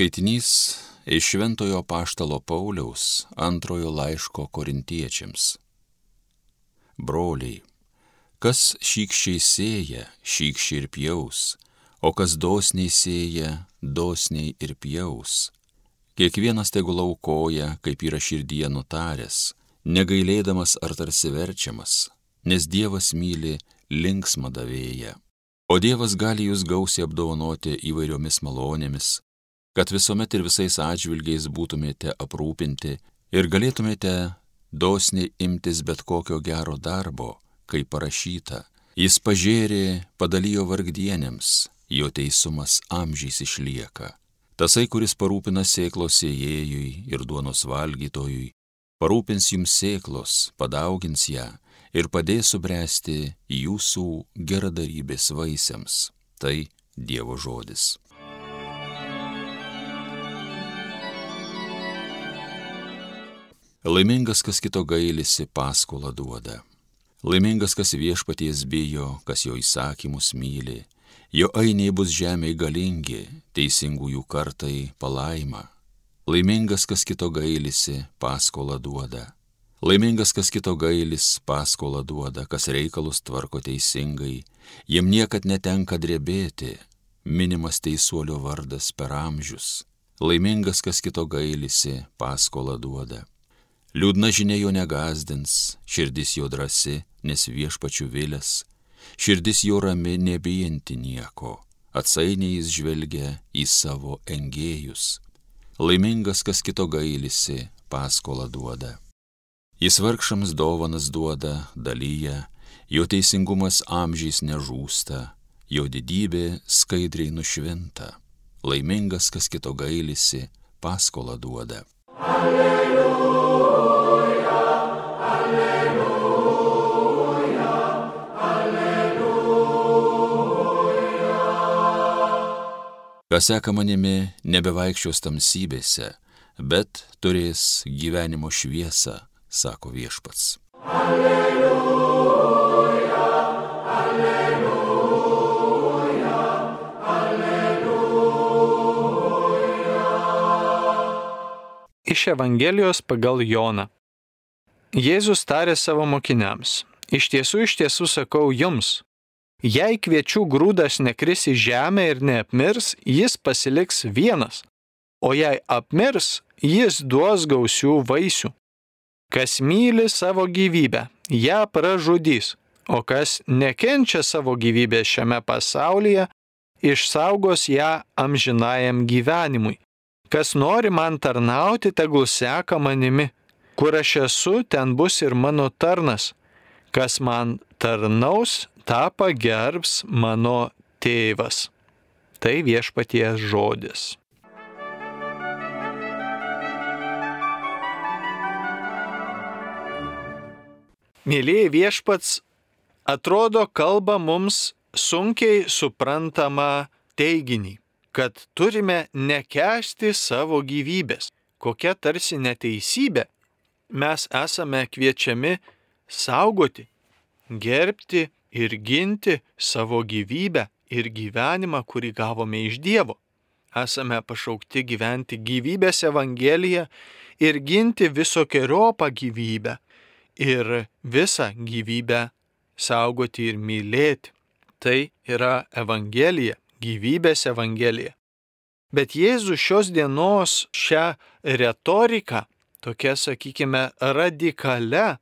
Skaitinys iš Šventojo Paštalo Pauliaus antrojo laiško korintiečiams. Broliai, kas šykščiai sėja, šykščiai ir pjaus, o kas dosniai sėja, dosniai ir pjaus. Kiekvienas tegul aukoja, kaip yra širdyje nutaręs, negailėdamas ar tarsi verčiamas, nes Dievas myli linksmą davėją. O Dievas gali jūs gausiai apdovanoti įvairiomis malonėmis, kad visuomet ir visais atžvilgiais būtumėte aprūpinti ir galėtumėte dosniai imtis bet kokio gero darbo, kaip parašyta. Jis pažėrė, padalijo vargdienėms, jo teisumas amžiais išlieka. Tasai, kuris parūpina sėklos sėjėjui ir duonos valgytojui, parūpins jums sėklos, padaugins ją ir padės subręsti jūsų geradarybės vaisiams. Tai Dievo žodis. Laimingas, kas kito gailisi, paskolą duoda. Laimingas, kas viešpaties bijo, kas jo įsakymus myli. Jo ainiai bus žemėje galingi, teisingųjų kartai palaima. Laimingas, kas kito gailisi, paskolą duoda. Laimingas, kas kito gailis, paskolą duoda, kas reikalus tvarko teisingai, jiem niekad netenka drebėti, minimas teisuolio vardas per amžius. Laimingas, kas kito gailisi, paskolą duoda. Liūdna žinia jo negazdins, širdis jo drasi, nes viešpačių vilės, širdis jo rami nebijanti nieko, atsainiai jis žvelgia į savo engėjus. Laimingas, kas kito gailisi, paskolą duoda. Jis vargšams dovanas duoda, dalyja, jo teisingumas amžiais nežūsta, jo didybė skaidriai nušvinta. Laimingas, kas kito gailisi, paskolą duoda. Alleluja. Kas seka manimi, nebevaikščios tamsybėse, bet turės gyvenimo šviesą, sako viešpats. Alleluja, alleluja, alleluja. Iš Evangelijos pagal Joną. Jėzus tarė savo mokiniams, iš tiesų, iš tiesų sakau jums, Jei kviečių grūdas nekris į žemę ir neapmirs, jis pasiliks vienas, o jei apmirs, jis duos gausių vaisių. Kas myli savo gyvybę, ją pražudys, o kas nekenčia savo gyvybės šiame pasaulyje, išsaugos ją amžinajam gyvenimui. Kas nori man tarnauti, tegul seka manimi. Kur aš esu, ten bus ir mano tarnas. Kas man tarnaus, tą pagerbs mano tėvas. Tai viešpaties žodis. Mėlyje viešpats atrodo kalba mums sunkiai suprantamą teiginį, kad turime nekesti savo gyvybės. Kokia tarsi neteisybė mes esame kviečiami saugoti, gerbti ir ginti savo gyvybę ir gyvenimą, kurį gavome iš Dievo. Esame pašaukti gyventi gyvybės Evangeliją ir ginti visokiojopą gyvybę ir visą gyvybę saugoti ir mylėti. Tai yra Evangelija, gyvybės Evangelija. Bet Jėzus šios dienos šią retoriką, tokia, sakykime, radikale,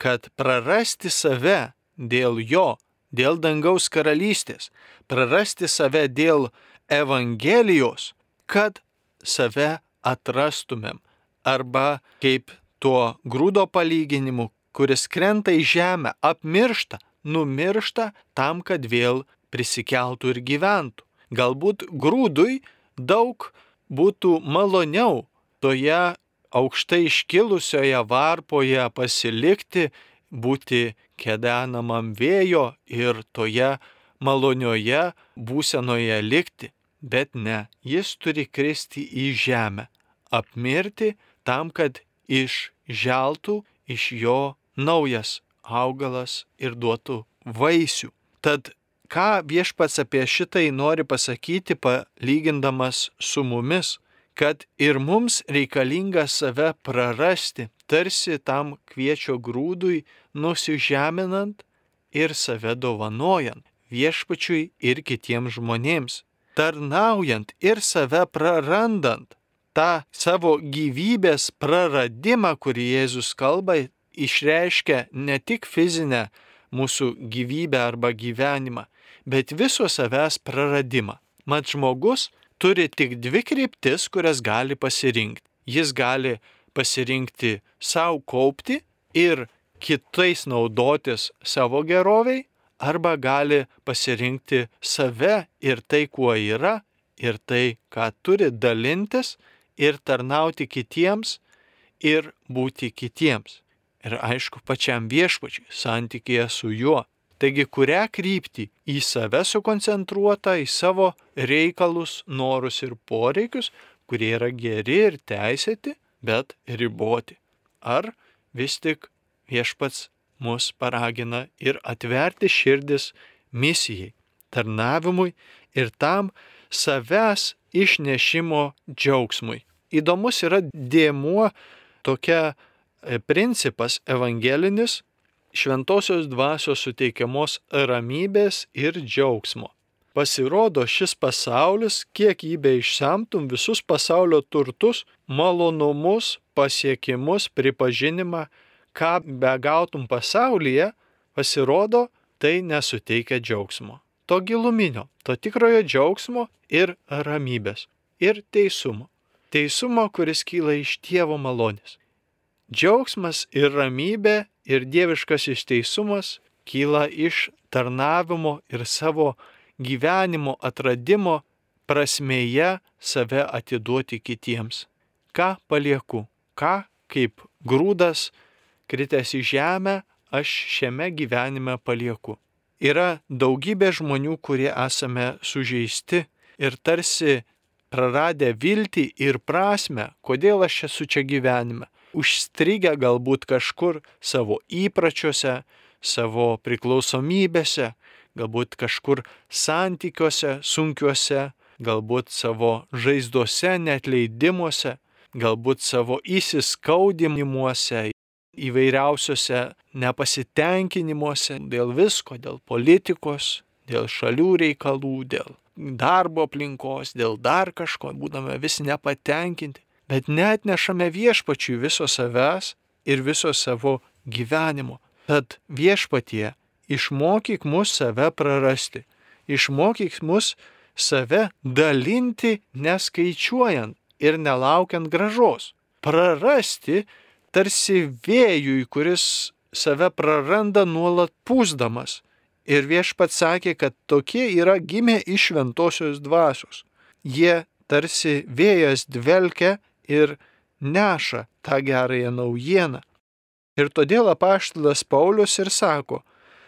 kad prarasti save dėl jo, dėl dangaus karalystės, prarasti save dėl Evangelijos, kad save atrastumėm. Arba kaip tuo grūdo palyginimu, kuris krenta į žemę, apmiršta, numiršta tam, kad vėl prisikeltų ir gyventų. Galbūt grūdui daug būtų maloniau toje aukštai iškilusioje varpoje pasilikti, būti kedenamam vėjo ir toje malonioje būsenoje likti, bet ne, jis turi kristi į žemę, apmirti tam, kad išželtų iš jo naujas augalas ir duotų vaisių. Tad ką viešpats apie šitai nori pasakyti, palygindamas su mumis, kad ir mums reikalinga save prarasti, tarsi tam kviečio grūdui nusižeminant ir save dovanojant viešpačiui ir kitiems žmonėms, tarnaujant ir save prarandant. Ta savo gyvybės praradimą, kurį Jėzus kalba, išreiškia ne tik fizinę mūsų gyvybę arba gyvenimą, bet viso savęs praradimą. Mat žmogus turi tik dvi kryptis, kurias gali pasirinkti. Jis gali pasirinkti savo kaupti ir kitais naudotis savo geroviai, arba gali pasirinkti save ir tai, kuo yra, ir tai, ką turi dalintis ir tarnauti kitiems ir būti kitiems. Ir aišku, pačiam viešpačiui santykėje su juo. Taigi, kurią kryptį į save sukoncentruota, į savo reikalus, norus ir poreikius, kurie yra geri ir teisėti, bet riboti. Ar vis tik viešpats mus paragina ir atverti širdis misijai, tarnavimui ir tam savęs išnešimo džiaugsmui. Įdomus yra dėmuo tokia e, principas evangelinis šventosios dvasios suteikiamos ramybės ir džiaugsmo. Pasirodo, šis pasaulis, kiek jį be išsemtum visus pasaulio turtus, malonumus, pasiekimus, pripažinimą, ką begautum pasaulyje, pasirodo, tai nesuteikia džiaugsmo. To giluminio, to tikrojo džiaugsmo ir ramybės. Ir teisumo. Teisumo, kuris kyla iš Dievo malonės. Džiaugsmas ir ramybė ir dieviškasis teisumas kyla iš tarnavimo ir savo gyvenimo atradimo prasmėje save atiduoti kitiems. Ką palieku, ką kaip grūdas kritęs į žemę, aš šiame gyvenime palieku. Yra daugybė žmonių, kurie esame sužeisti ir tarsi praradę viltį ir prasme, kodėl aš esu čia gyvenime, užstrigę galbūt kažkur savo įpračiuose, savo priklausomybėse, galbūt kažkur santykiuose sunkiuose, galbūt savo žaizduose, netleidimuose, galbūt savo įsiskaudinimuose, įvairiausiose nepasitenkinimuose dėl visko, dėl politikos, dėl šalių reikalų, dėl darbo aplinkos, dėl dar kažko, būdame vis nepatenkinti, bet net nešame viešpačiui viso savęs ir viso savo gyvenimo. Tad viešpatie išmokyk mus save prarasti, išmokyk mus save dalinti neskaičiuojant ir nelaukiant gražos. Prarasti tarsi vėjui, kuris save praranda nuolat pūsdamas. Ir viešpat sakė, kad tokie yra gimę iš šventosios dvasios. Jie tarsi vėjas dvelkia ir neša tą gerąją naujieną. Ir todėl apaštalas Paulius ir sako,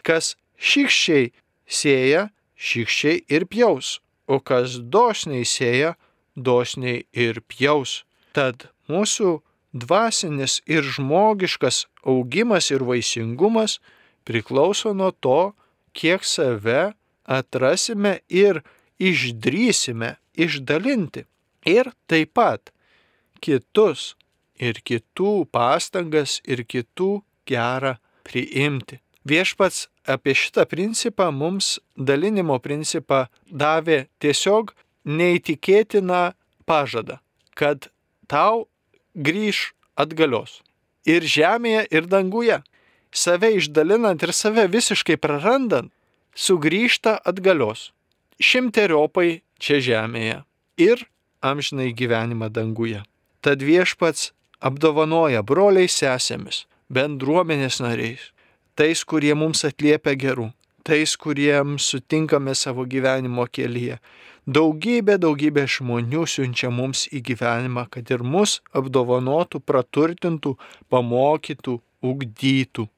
kas šikščiai sėja, šikščiai ir pjaus, o kas dosniai sėja, dosniai ir pjaus. Tad mūsų dvasinis ir žmogiškas augimas ir vaisingumas priklauso nuo to, kiek save atrasime ir išdrysime išdalinti. Ir taip pat kitus ir kitų pastangas ir kitų gerą priimti. Viešpats apie šitą principą mums dalinimo principą davė tiesiog neįtikėtiną pažadą, kad tau grįž atgalios. Ir žemėje, ir danguje. Save išdalinant ir save visiškai prarandant, sugrįžta atgalios. Šimteriopai čia žemėje ir amžinai gyvenimą danguje. Tad viešpats apdovanoja broliai sesėmis, bendruomenės nariais, tais, kurie mums atliepia gerų, tais, kuriems sutinkame savo gyvenimo kelyje, Daugybė, daugybė žmonių siunčia mums į gyvenimą, kad ir mus apdovanotų, praturtintų, pamokytų, ugdytų.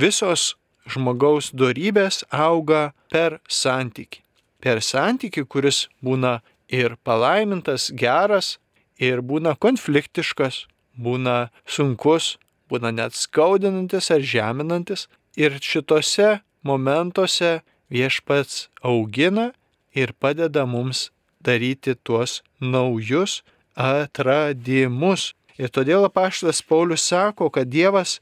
Visos žmogaus darybės auga per santyki. Per santyki, kuris būna ir palaimintas, geras, ir būna konfliktiškas, būna sunkus, būna net skaudinantis ar žeminantis. Ir šitose momentuose viešpats augina ir padeda mums daryti tuos naujus atradimus. Ir todėl apaštas Paulius sako, kad Dievas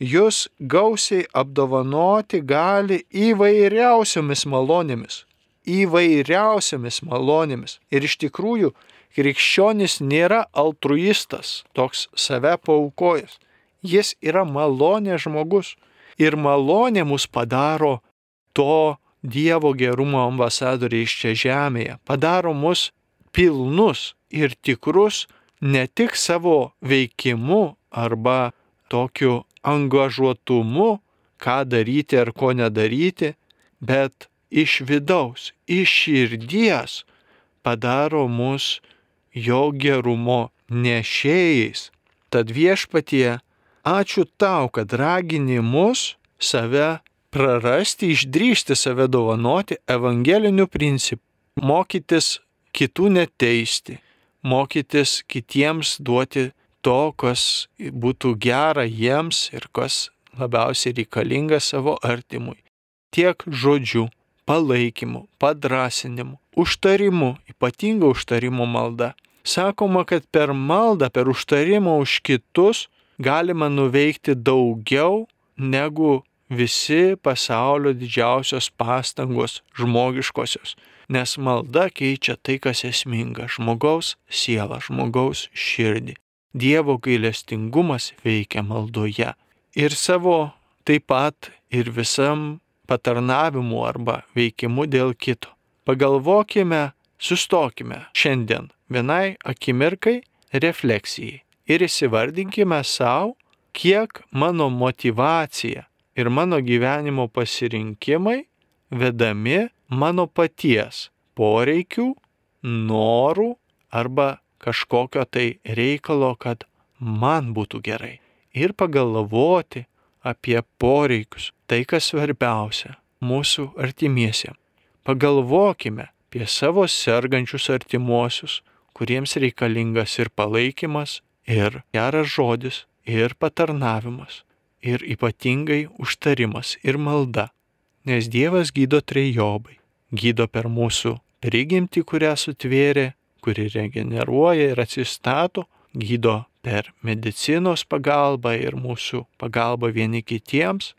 jūs gausiai apdovanoti gali įvairiausiomis malonėmis. Įvairiausiomis malonėmis. Ir iš tikrųjų, krikščionis nėra altruistas, toks save paukojęs. Jis yra malonė žmogus. Ir malonė mus padaro to Dievo gerumo ambasadoriai iš čia žemėje, padaro mus pilnus ir tikrus ne tik savo veikimu arba tokiu angažuotumu, ką daryti ar ko nedaryti, bet iš vidaus, iš širdies padaro mus jo gerumo nešėjais. Tad viešpatie, ačiū tau, kad ragini mus save prarasti, išdryšti save dovanoti evangeliniu principu, mokytis kitų neteisti, mokytis kitiems duoti to, kas būtų gera jiems ir kas labiausiai reikalinga savo artimui. Tiek žodžių, palaikymu, padrasinimu, užtarimu, ypatinga užtarimo malda. Sakoma, kad per maldą, per užtarimą už kitus galima nuveikti daugiau negu visi pasaulio didžiausios pastangos žmogiškosios, nes malda keičia tai, kas esminga - žmogaus sielą, žmogaus širdį. Dievo gailestingumas veikia maldoje. Ir savo taip pat ir visam patarnavimu arba veikimu dėl kito. Pagalvokime, sustokime šiandien vienai akimirkai refleksijai ir įsivardinkime savo, kiek mano motivacija ir mano gyvenimo pasirinkimai vedami mano paties poreikių, norų arba kažkokio tai reikalo, kad man būtų gerai. Ir pagalvoti apie poreikius, tai kas svarbiausia mūsų artimiesiems. Pagalvokime apie savo sergančius artimuosius, kuriems reikalingas ir palaikymas, ir geras žodis, ir patarnavimas ir ypatingai užtarimas ir malda, nes Dievas gydo trejobai, gydo per mūsų prigimtį, kurią sutvėrė, kuri regeneruoja ir atsistato, gydo per medicinos pagalbą ir mūsų pagalbą vieni kitiems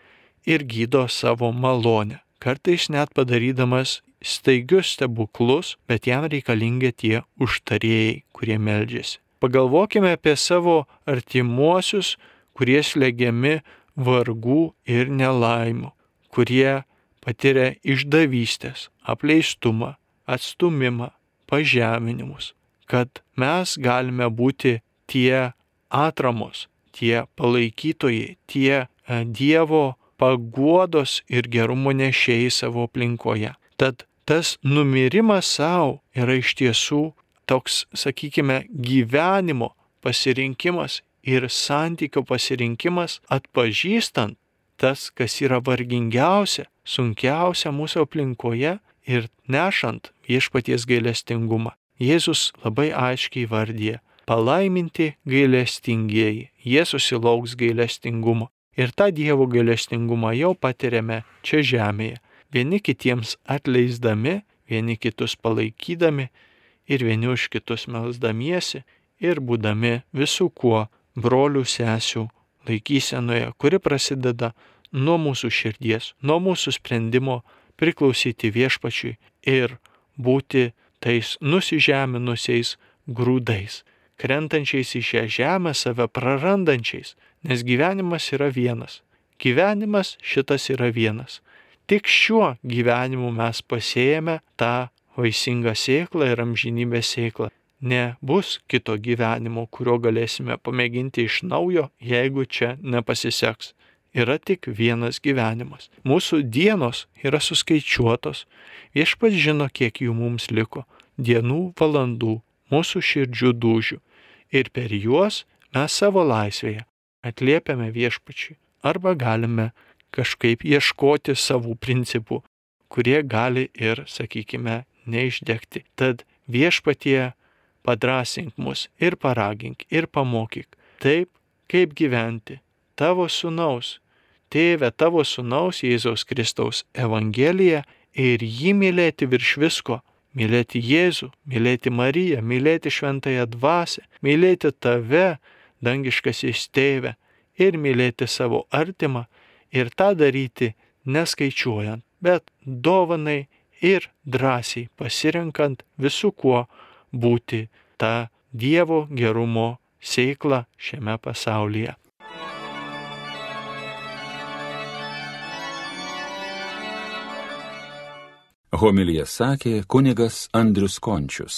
ir gydo savo malonę, kartais net padarydamas staigius stebuklus, bet jam reikalingi tie užtarėjai, kurie meldžiasi. Pagalvokime apie savo artimuosius, kurie slegiami vargų ir nelaimų, kurie patiria išdavystės, apleistumą, atstumimą, pažeminimus, kad mes galime būti tie atramos, tie palaikytojai, tie e, Dievo paguodos ir gerumo nešėjai savo aplinkoje. Tad tas numirimas savo yra iš tiesų toks, sakykime, gyvenimo pasirinkimas ir santykio pasirinkimas atpažįstant tas, kas yra vargingiausia, sunkiausia mūsų aplinkoje ir nešant viešpaties gailestingumą. Jėzus labai aiškiai vardė - palaiminti gailestingieji, jie susilauks gailestingumo. Ir tą Dievo gailestingumą jau patiriame čia žemėje, vieni kitiems atleisdami, vieni kitus palaikydami ir vieni už kitus melzdamiesi ir būdami visų kuo brolių sesių laikysenoje, kuri prasideda nuo mūsų širdies, nuo mūsų sprendimo priklausyti viešpačiui ir būti tais nusižeminusiais grūdais, krentančiais į šią žemę save prarandančiais, nes gyvenimas yra vienas. Gyvenimas šitas yra vienas. Tik šiuo gyvenimu mes pasėjame tą vaisingą sėklą ir amžinybės sėklą nebus kito gyvenimo, kurio galėsime pamėginti iš naujo, jeigu čia nepasiseks. Yra tik vienas gyvenimas. Mūsų dienos yra suskaičiuotos. Viešpats žino, kiek jų mums liko. Dienų, valandų, mūsų širdžių dūžių. Ir per juos mes savo laisvėje atliepiame viešpačiui. Arba galime kažkaip ieškoti savų principų, kurie gali ir, sakykime, neišdegti. Tad viešpatie padrasink mus ir paragink ir pamokyk taip, kaip gyventi tavo sunaus, tėve tavo sunaus Jėzaus Kristaus Evangeliją ir jį mylėti virš visko, mylėti Jėzų, mylėti Mariją, mylėti šventąją dvasę, mylėti tave, dangiškasis tėve, ir mylėti savo artimą ir tą daryti neskaičiuojant, bet dovanai ir drąsiai pasirinkant visų kuo būti tą Dievo gerumo sėklą šiame pasaulyje. Homilija sakė kunigas Andrius Končius.